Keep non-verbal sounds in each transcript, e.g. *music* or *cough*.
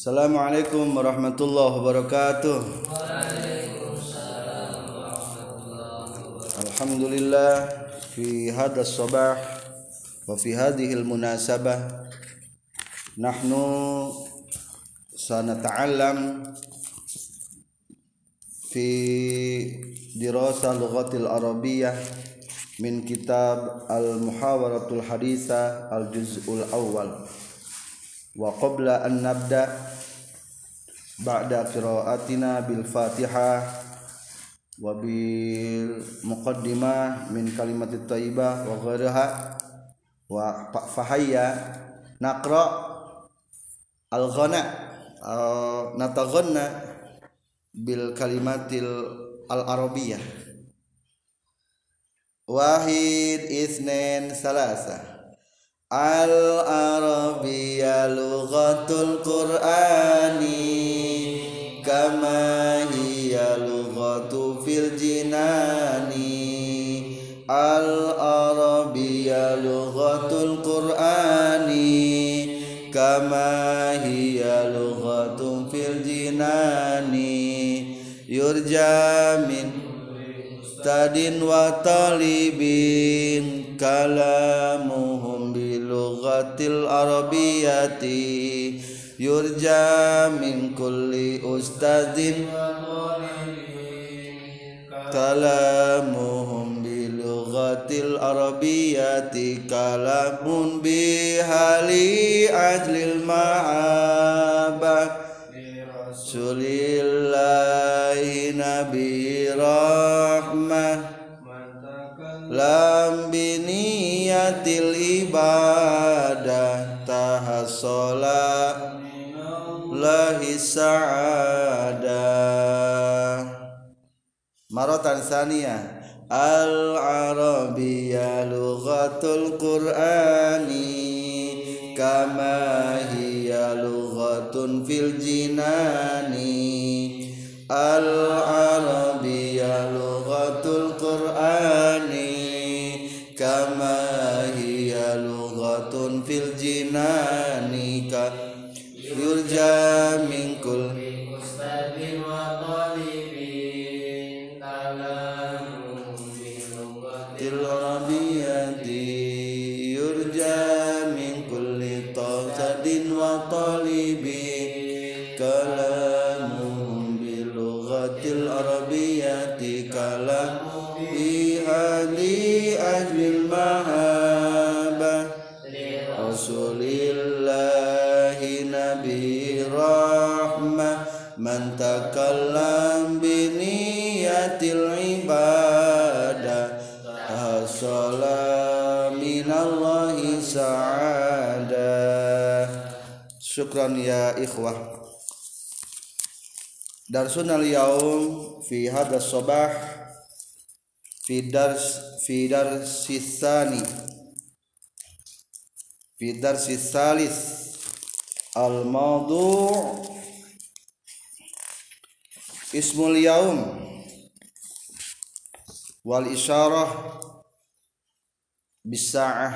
Assalamualaikum warahmatullahi wabarakatuh. Alhamdulillah fi hadha sabah wa fi hadhihi almunasabah nahnu sanata'allam fi dirasa lughatil arabiyyah min kitab al-muhawaratul haditha al-juz'ul awal wa qabla an nabda ba'da qira'atina bil fatihah wa bil muqaddimah min kalimatit thayyibah wa ghairiha wa fahayya naqra al ghana nataghanna bil kalimatil al arabiyyah wahid isnin salasa. Al arabiyya lughatul qur'ani kama hiya lughatu fil jinani. Al arabiyya lughatul qur'ani. Kama hiya lughatu fil jinani. Yurja min tadin wa talibin. Kalamuhum bilughatil arabiyati yurja min kulli ustadin kalamuhum bilughatil arabiyati kalamun bihali ajlil ma'abah Rasulillahi Nabi Rahmah. Lam biniyatil ibadah Tahassola Lahi sa'adah Marotan saniyah Al-Arabiyya lughatul Qur'ani. Kama hiya lughatun fil jinani. Al arabiyya lughatul qur'ani. Kama hiya lughatun fil jinani yeah man takallam biniyatil ibadah tahasala minallahi sa'adah syukran ya ikhwah. Darsun al yaum fi hadha sabah fi dars fi darsisani fi darsis salis al mawdu' ismul yaum. Wal isyarah bisa'ah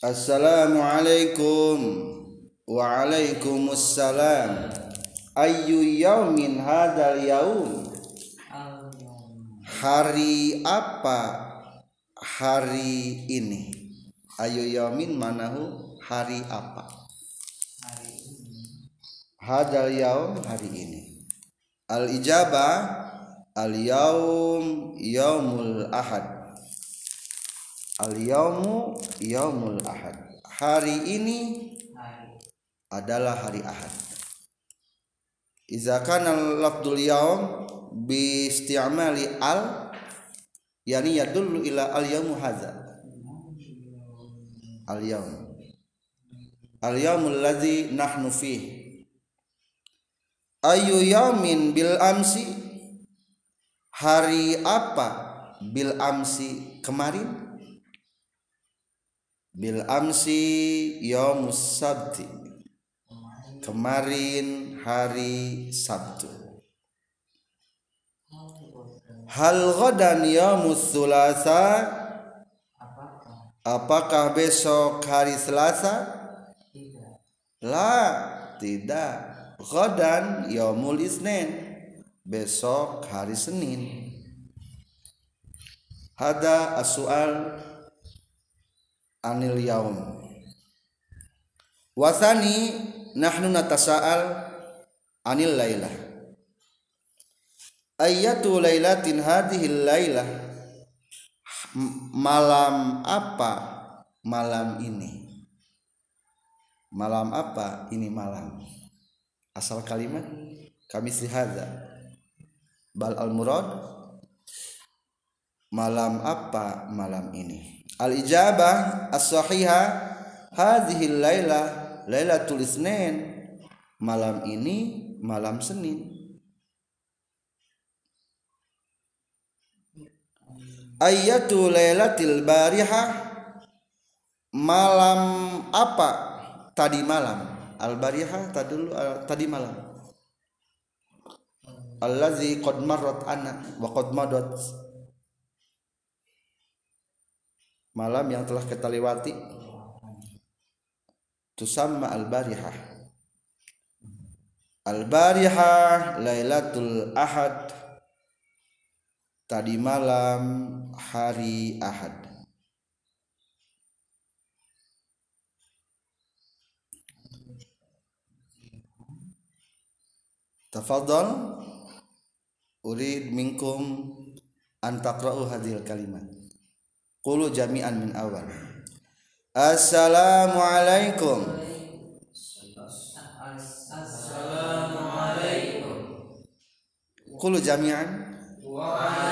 Assalamualaikum Waalaikumsalam Ayu yaumin hadal yaum? Hari apa hari ini? Ayu yaumin manahu hari apa Hadal yaum hari ini Al ijabah Al yaum yaumul ahad Al-yawmu yaumul ahad. Hari ini adalah hari ahad. Iza kana lafdul yaum bi isti'mali al yani yadullu ila al yaumu hadza. Al yaum. Al yaumul ladzi nahnu fih. Ayu yaumin bil amsi? Hari apa bil amsi kemarin? Bil amsi yaumus sabti. Kemarin hari Sabtu. Hal ghadan yaumus sulasa apakah besok hari Selasa? La tidak ghadan yaumul isnin besok hari Senin. Hada as-su'al anil yaum. Wasani nahnu natasa'al anil lailah ayatu lailatin hadhihi lailah malam apa malam ini? Malam apa ini malam asal kalimat kami hadza? Bal al murad malam apa malam ini? Al ijabah as sahihah hadhihi lailah lailatul isnin. Malam ini malam Senin. Ayatu lailatil barihah malam apa? Tadi malam al barihah tadi dulu uh, tadi malam. Allazi qad marrat ana wa qad madat. Malam yang telah kita lewati. Tusamma al barihah Al-Barihah Lailatul Ahad. Tadi malam hari Ahad Tafadhal Urid minkum an taqra'u hadhil kalimat. Qulu jami'an min awal. Assalamualaikum Qulu jami'an. Waalaikumsalam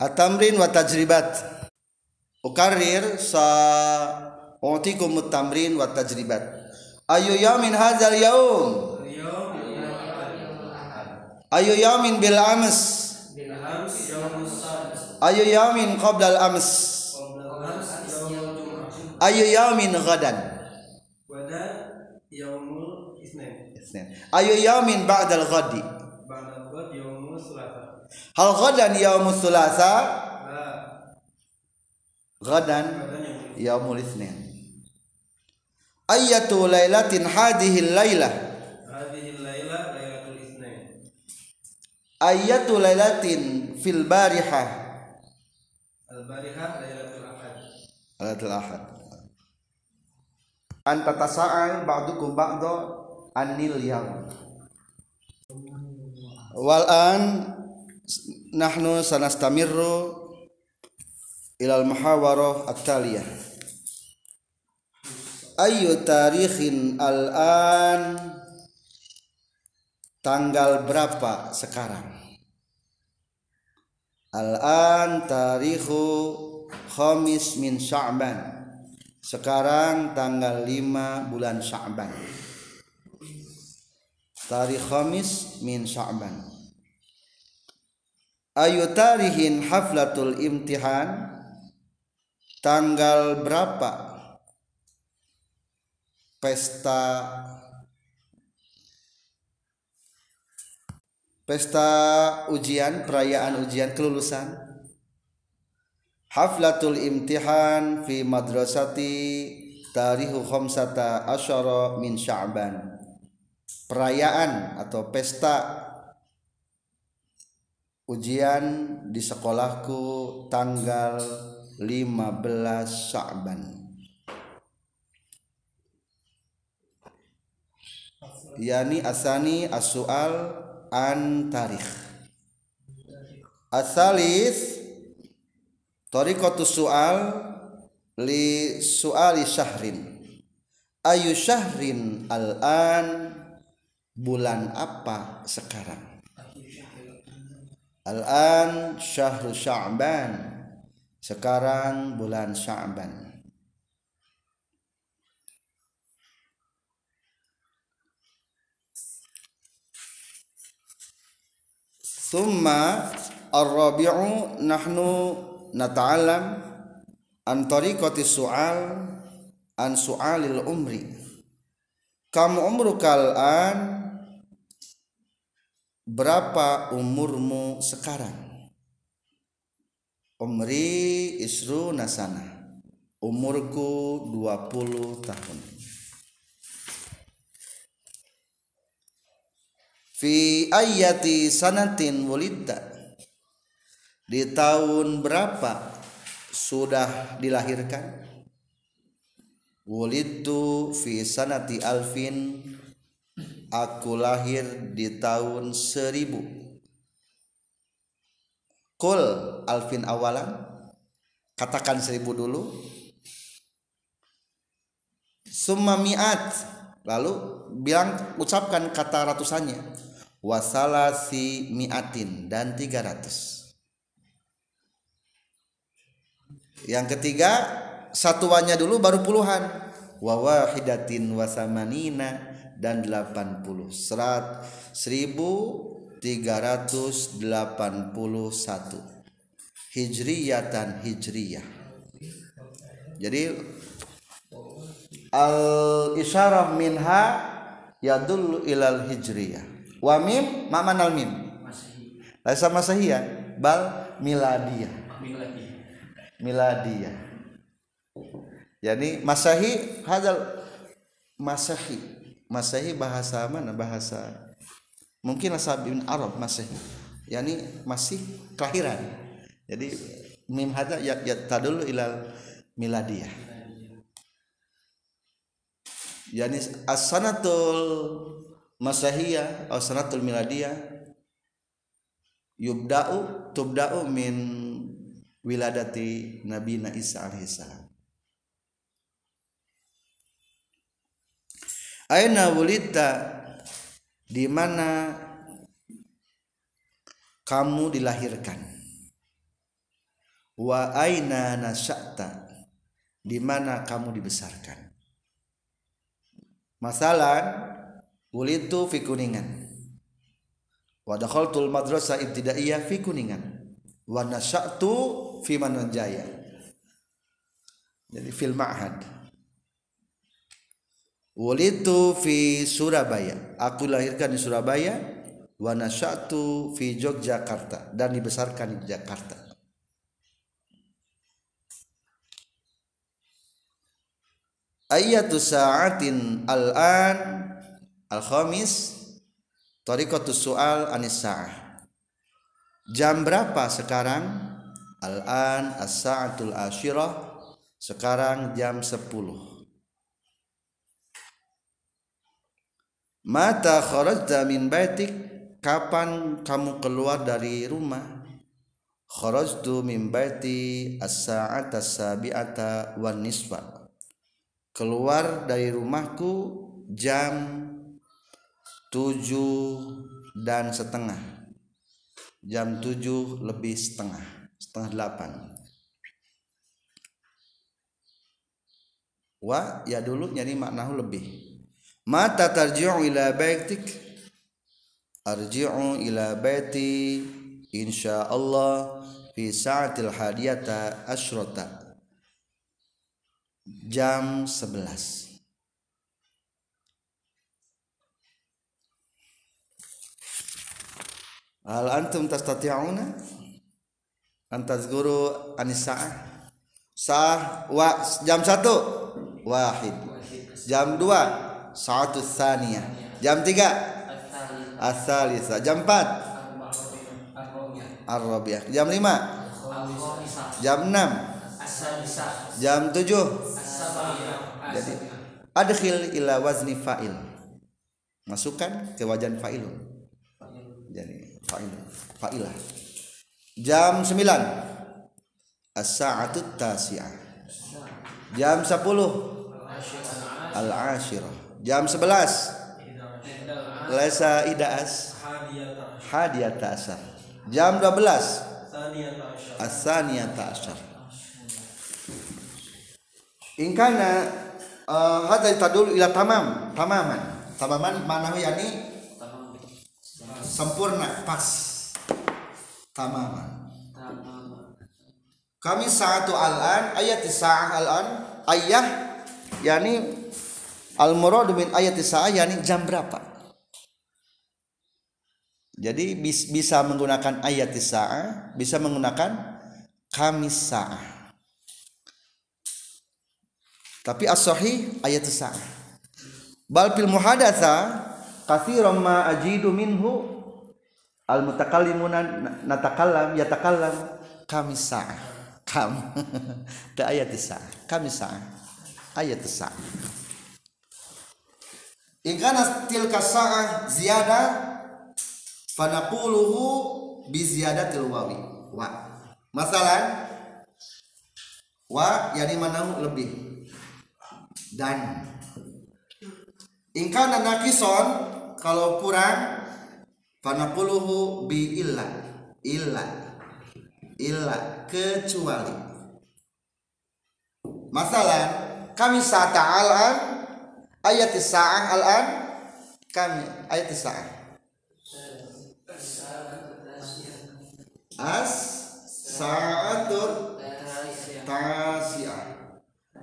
At-tamrin wa tajribat. Ukarir sa Utikum at-tamrin wa tajribat. Ayu yamin hadzal yaum? Ayu yamin bil ams? Ayu yamin qabla al ams? Ayu yamin ghadan? Yaumul isnin Ayu yamin ba'da al ghadi ba'da ghad yaumul selasa Hal ghadan yaumul thulatha? La Ghadan yaumul itsnin Ayatu lailatin hadhihi lailah hadhihi laila lailatul isnin Ayatu lailatin fil barihah al barihah lailatul ahad. Lailatul ahad. Anta tasa'al ba'dukum ba'da anil yaum Wal an nahnu sanastamirru ilal muhawarah at-taliyah. Ayu tarikhin al-an? Tanggal berapa sekarang? Al-an tarikhu khamis min Sya'ban. Sekarang tanggal 5 bulan Sya'ban. Tarikh khamis min Sya'ban Ayu tarihin haflatul imtihan? Tanggal berapa? Pesta Pesta ujian Perayaan ujian kelulusan? Haflatul imtihan Fi madrasati Tarihu khamsata asyara min sya'ban. Perayaan atau pesta ujian di sekolahku tanggal 15 Sya'ban. Yani asani as-su'al an tarikh. Asalis tariqatus su'al li suali syahrin ayu syahrin al-an bulan apa sekarang al-an syahru sya'ban. Sekarang bulan sya'ban. Thumma ar-rabi'u nahnu nata'alam an tariqati su'al an su'alil umri. Kam umruka an berapa umurmu sekarang? Umri isru nasana. Umurku 20 tahun. Fi ayati sanatin wulidta di tahun berapa sudah dilahirkan? Wulidtu fi sanati alfin aku lahir di tahun seribu. Kul alfin awalan katakan seribu dulu. Summa mi'at. Lalu bilang ucapkan kata ratusannya. Wasalasi miatin dan 300 yang ketiga satuannya dulu baru puluhan. Wawahidatin wasamanina dan 80 serat 1381 hijriyatan hijriyah. Jadi al isyarah minha yadullu ilal hijriyah. Wa mim ma manal mim? Laisa masahiyah bal miladiyah. Miladiyah. Yani masahi hadal masahi masahi bahasa mana? Bahasa mungkin asal bin Arab masahi yani masih kelahiran. Jadi mim ya, ya tadulu ilal miladiyah. Yani as-sanatul masahiyah atau sanatul miladiyah yubda'u tubda'u min wiladati Nabi Isa alaihissalam Aina wulita di mana kamu dilahirkan wa aina nasya'ta di mana kamu dibesarkan masalah Wulitu fi Kuningan. Wa dakhaltul madrasah ibtidaiyah fi Kuningan. Wa nasya'tu fi Mananjaya. Jadi fil ma'had. Wulitu fi Surabaya. Aku lahirkan di Surabaya. Wa nasya'tu fi Yogyakarta. Dan dibesarkan di Jakarta. Ayatu sa'atin al-an. Al-Khamis. Tariqatus Su'al Anis Sa'ah. Jam berapa sekarang? Al-an as-sa'atul asyirah. Sekarang jam 10 Mata kharajta min baitik. Kapan kamu keluar dari rumah? Kharajtu min baiti as-sa'ata sabi'ata wan nisfa. Keluar dari rumahku jam tujuh dan setengah. Jam tujuh lebih setengah setengah delapan. Wa ya dulu nyari maknahu lebih mata tarji'u ila baitik? Arji'u ila baiti insyaallah fi sa'atil hadiyata asyrota jam 11 Hal antum tastati'una? An tazkuru guru sa'ah? Sah wa jam 1 wahid. Jam 2 satu saniyah Jam 3 Asalisa. Jam 4 Arrobiah Jam 5 Jam 6 Jam 7 Jadi adkhil ila wazni fa'il. Masukkan ke wajan fa'ilun. Jadi fa'il fa'ilah. Jam sembilan As-sa'atu tasi'ah. Jam 10 Al-ashirah jam 11 Laisa idaas. Hadiyata asar jam 12 saniyata asyar asaniyata asar in kana uh, hadza tadul ila tamam tamaman. Tamaman manahu yani sempurna pas. Tamaman. Kami satu al-an ayat sa'ah al-an ayah yani al murad min sa'ah yani jam berapa? Jadi bis- bisa menggunakan ayat sa'ah bisa menggunakan kami sa'ah tapi as-sahih ayat sa'ah bal fil muhadatsa katsiran ma ajidu minhu al mutakallimuna natakallam yatakallam kami sa'ah kam *laughs* ayat sa'ah kami sa'ah ayat in kana tilka sa'ah ziyada fanaquluhu bi ziyadatil wawi. Wa. Masalan wa yani manahu lebih dan. In kana nakison kalau kurang fanaquluhu bi illa illa illa kecuali. Masalah kami saat al-an ayat sa'ah al-an? Kami ayat sa'ah. As sa'atur tasi'ah.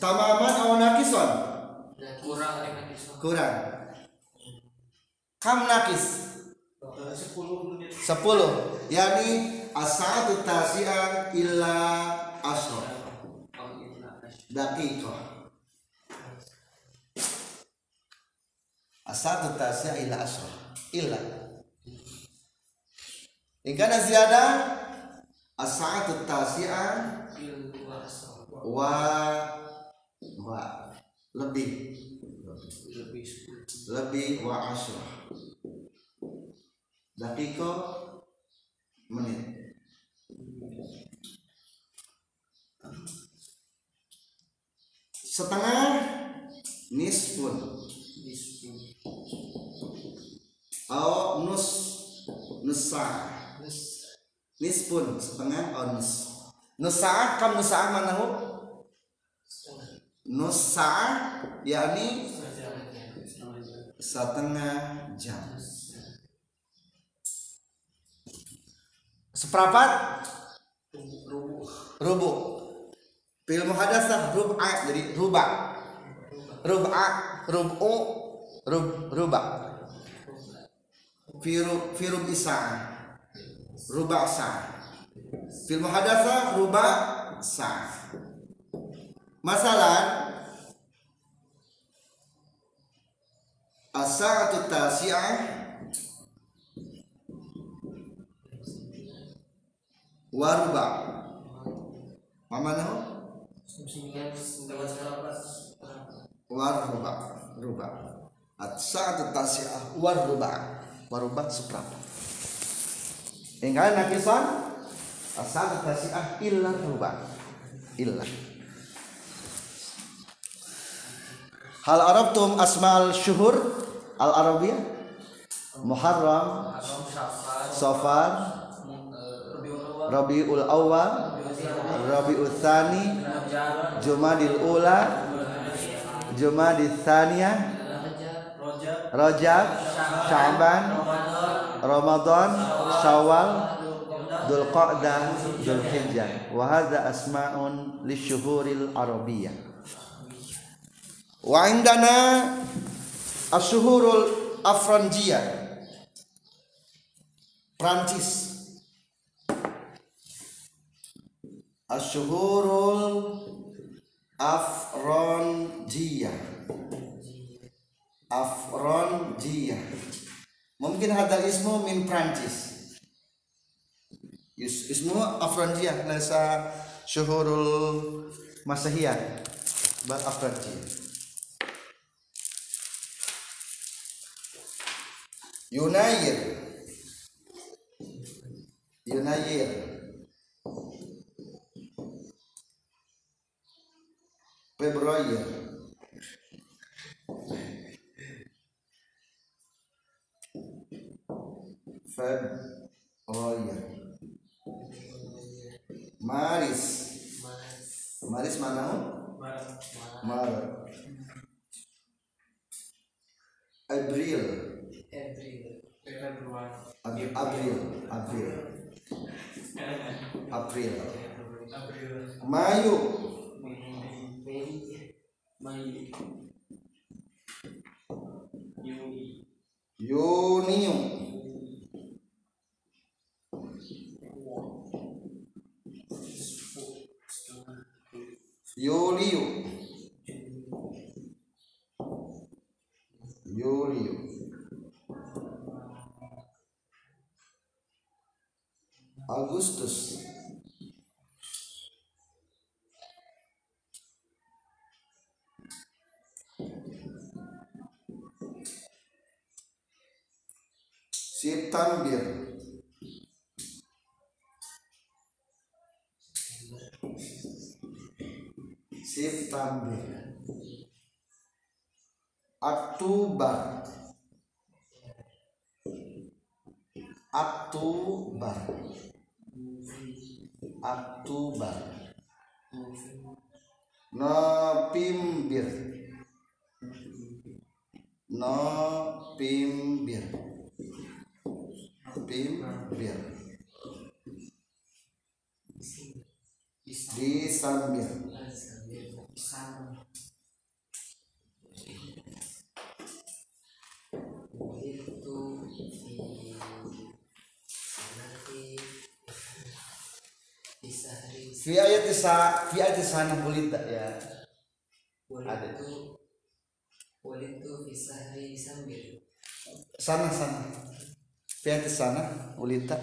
Tamaman aw nakison? Kurang kisah kurang. Kam nakis? Sepuluh menit. 10 yani as-sa'atu tasi'ah illa ashr daqiqah as-sa'atu tasi'ah illa ashr illa in kana ziyada? As-sa'atu tasi'ah wa wa. Lebih. Lebih wa ashrah dakiko menit. Setengah nisfun atau nus nusa nisfun setengah atau nus. Nusa kam nusa mana hu nusa yakni setengah jam. Seperempat? Rubu fil muhadatsah rub'a jadi ruba. Rub'a rubu rub ruba fi ru- fi rubi sa'ah ruba sa'ah fil muhadatsah ruba sa'ah masalah as-sa'atu tasi'ah. Wa ruba Mama nahu? War ruba ruba at sa'atu tasi'ah war ruba. War ruba seperempat Ingkana nakisan as sa'atu tasi'ah illa ruba. Illa. Hal arabtum asma'al syuhur al arabiyah Muharram Safar Rabiul Awal Rabiul Tsani Jumadil Ula Jumadil Tsaniyah rojak Rajab Sya'ban Ramadan Syawal Dzul Qa'dah Dzul Hijjah wa hadza asma'un lisyuhuril arabiyyah. Wa indana asyuhurul afranjiyah. Prancis. Asyuhurul afranjiyah afranjiyah mungkin hadal ismu min Prancis. Is- ismu afranjiyah laisa syuhurul masahiyah bal afranjiyah Yunayir Yunayir Februari Februari Feb, olha. Maris. Maris Manão. 有理由。November November November Desember sama itu Fi ayat sa fi ayat sana boleh tak ya? Ada. itu boleh itu bisa hari sambil sana sana fi ayat sana boleh tak?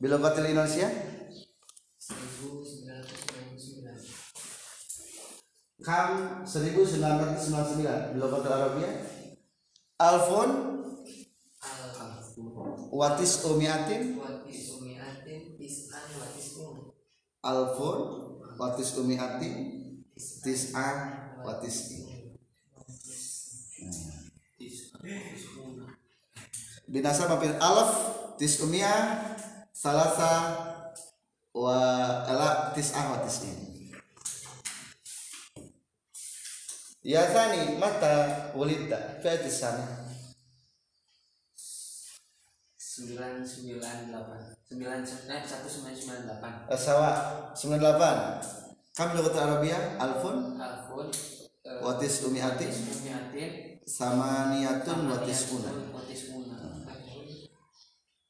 Bila batil Indonesia? 1999 Kam 1999 Bila batil Arabia? Alfon? Umiatin Watis umiatin Alfon Watis Umiatin Tis'an Watis Binasa mampir alaf tis umia salasa wa ala tis'ah wa tis'in Ya tani mata ayat sana. Sembilan sembilan delapan sembilan sembilan satu sembilan sembilan delapan. Sawa 98 Kam lugat Arabia alfun. Alfun eh, watis umiatin umiatin samaniyatun watis una. Watis una.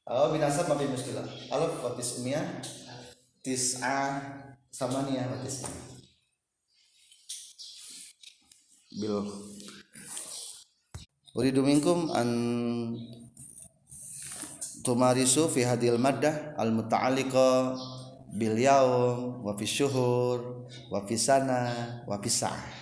Oh binasa mampir muskilah alaf watis umia. Tis'ah samaniyah watis bil. Uridu minkum an tumarisu fi hadil maddah al muta'alliqa bil yaum wa fi syuhur wa fi sana wa fi sa'ah